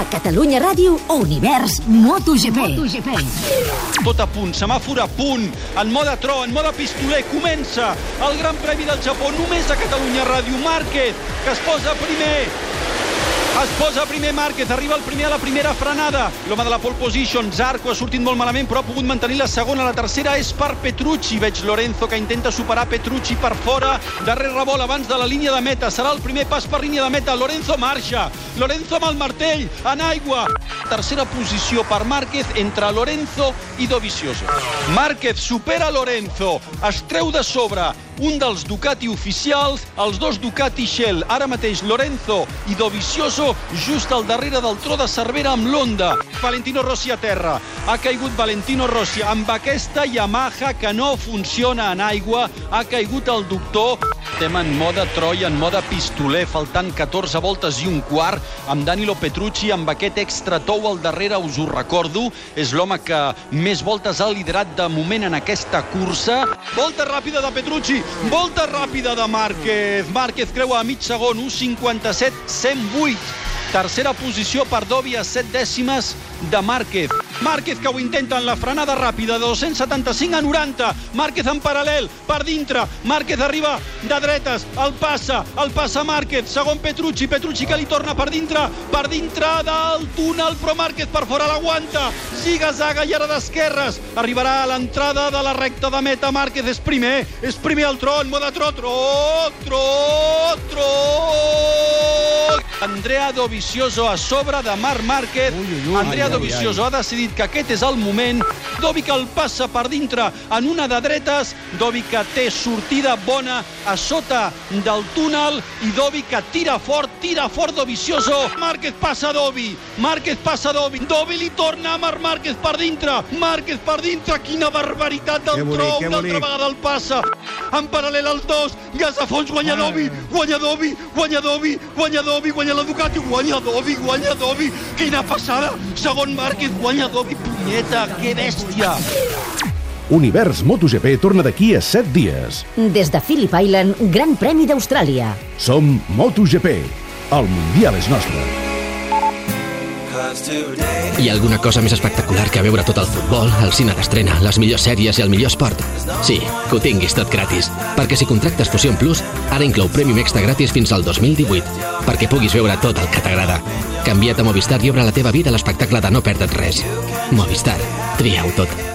A Catalunya Ràdio, Univers MotoGP. MotoGP. Tot a punt, semàfor a punt, en mode tro, en mode pistoler, comença el Gran Premi del Japó, només a Catalunya Ràdio. Márquez, que es posa primer, es posa primer Márquez, arriba el primer a la primera frenada. L'home de la pole position, Zarco, ha sortit molt malament, però ha pogut mantenir la segona. La tercera és per Petrucci. Veig Lorenzo que intenta superar Petrucci per fora. Darrer revolt abans de la línia de meta. Serà el primer pas per línia de meta. Lorenzo marxa. Lorenzo amb el martell, en aigua. Tercera posició per Márquez entre Lorenzo i Dovizioso. Márquez supera Lorenzo, es treu de sobre un dels Ducati oficials, els dos Ducati Shell. Ara mateix Lorenzo i Dovizioso just al darrere del tro de Cervera amb l'Onda. Valentino Rossi a terra. Ha caigut Valentino Rossi amb aquesta Yamaha que no funciona en aigua. Ha caigut el doctor. Estem en mode Troia, en mode pistoler, faltant 14 voltes i un quart, amb Danilo Petrucci, amb aquest extra tou al darrere, us ho recordo. És l'home que més voltes ha liderat de moment en aquesta cursa. Volta ràpida de Petrucci, volta ràpida de Márquez. Márquez creua a mig segon, 1.57, 108. Tercera posició per Dovi a 7 dècimes de Márquez. Márquez que ho intenta en la frenada ràpida de 275 a 90. Márquez en paral·lel, per dintre. Márquez arriba de dretes, el passa, el passa Márquez. Segon Petrucci, Petrucci que li torna per dintre, per dintre del túnel, però Márquez per fora l'aguanta. Ziga-zaga i ara d'esquerres. Arribarà a l'entrada de la recta de meta. Márquez és primer, és primer al tron, mode tro, tro, tro, tro. Andrea Dovizioso a sobre de Marc Márquez. Ui, ui, ui. Andrea ai, Dovizioso ai, ai. ha decidit que aquest és el moment. Dovi que el passa per dintre en una de dretes. Dovi que té sortida bona a sota del túnel. I Dovi que tira fort, tira fort Dovizioso. Márquez passa Dovi. Márquez passa Dovi. Dovi li torna a Marc Márquez per dintre. Márquez per dintre. Quina barbaritat del bonic, tro. Una altra vegada el passa. En paral·lel als dos. Gas a fons, guanya Dovi. Guanya Dovi. Guanya Dovi. Guanya Dovi. Guanya la Ducati, guanya Dovi, guanya Dovi. Quina passada! Segon Márquez, guanya Dovi, punyeta, que bèstia! Univers MotoGP torna d'aquí a 7 dies. Des de Phillip Island, Gran Premi d'Austràlia. Som MotoGP. El Mundial és nostre. Hi ha alguna cosa més espectacular que veure tot el futbol, el cine d'estrena, les millors sèries i el millor esport? Sí, que ho tinguis tot gratis. Perquè si contractes Fusion Plus, ara inclou Premium Extra gratis fins al 2018. Perquè puguis veure tot el que t'agrada. Canvia't a Movistar i obre la teva vida a l'espectacle de no perdre't res. Movistar. Tria-ho tot.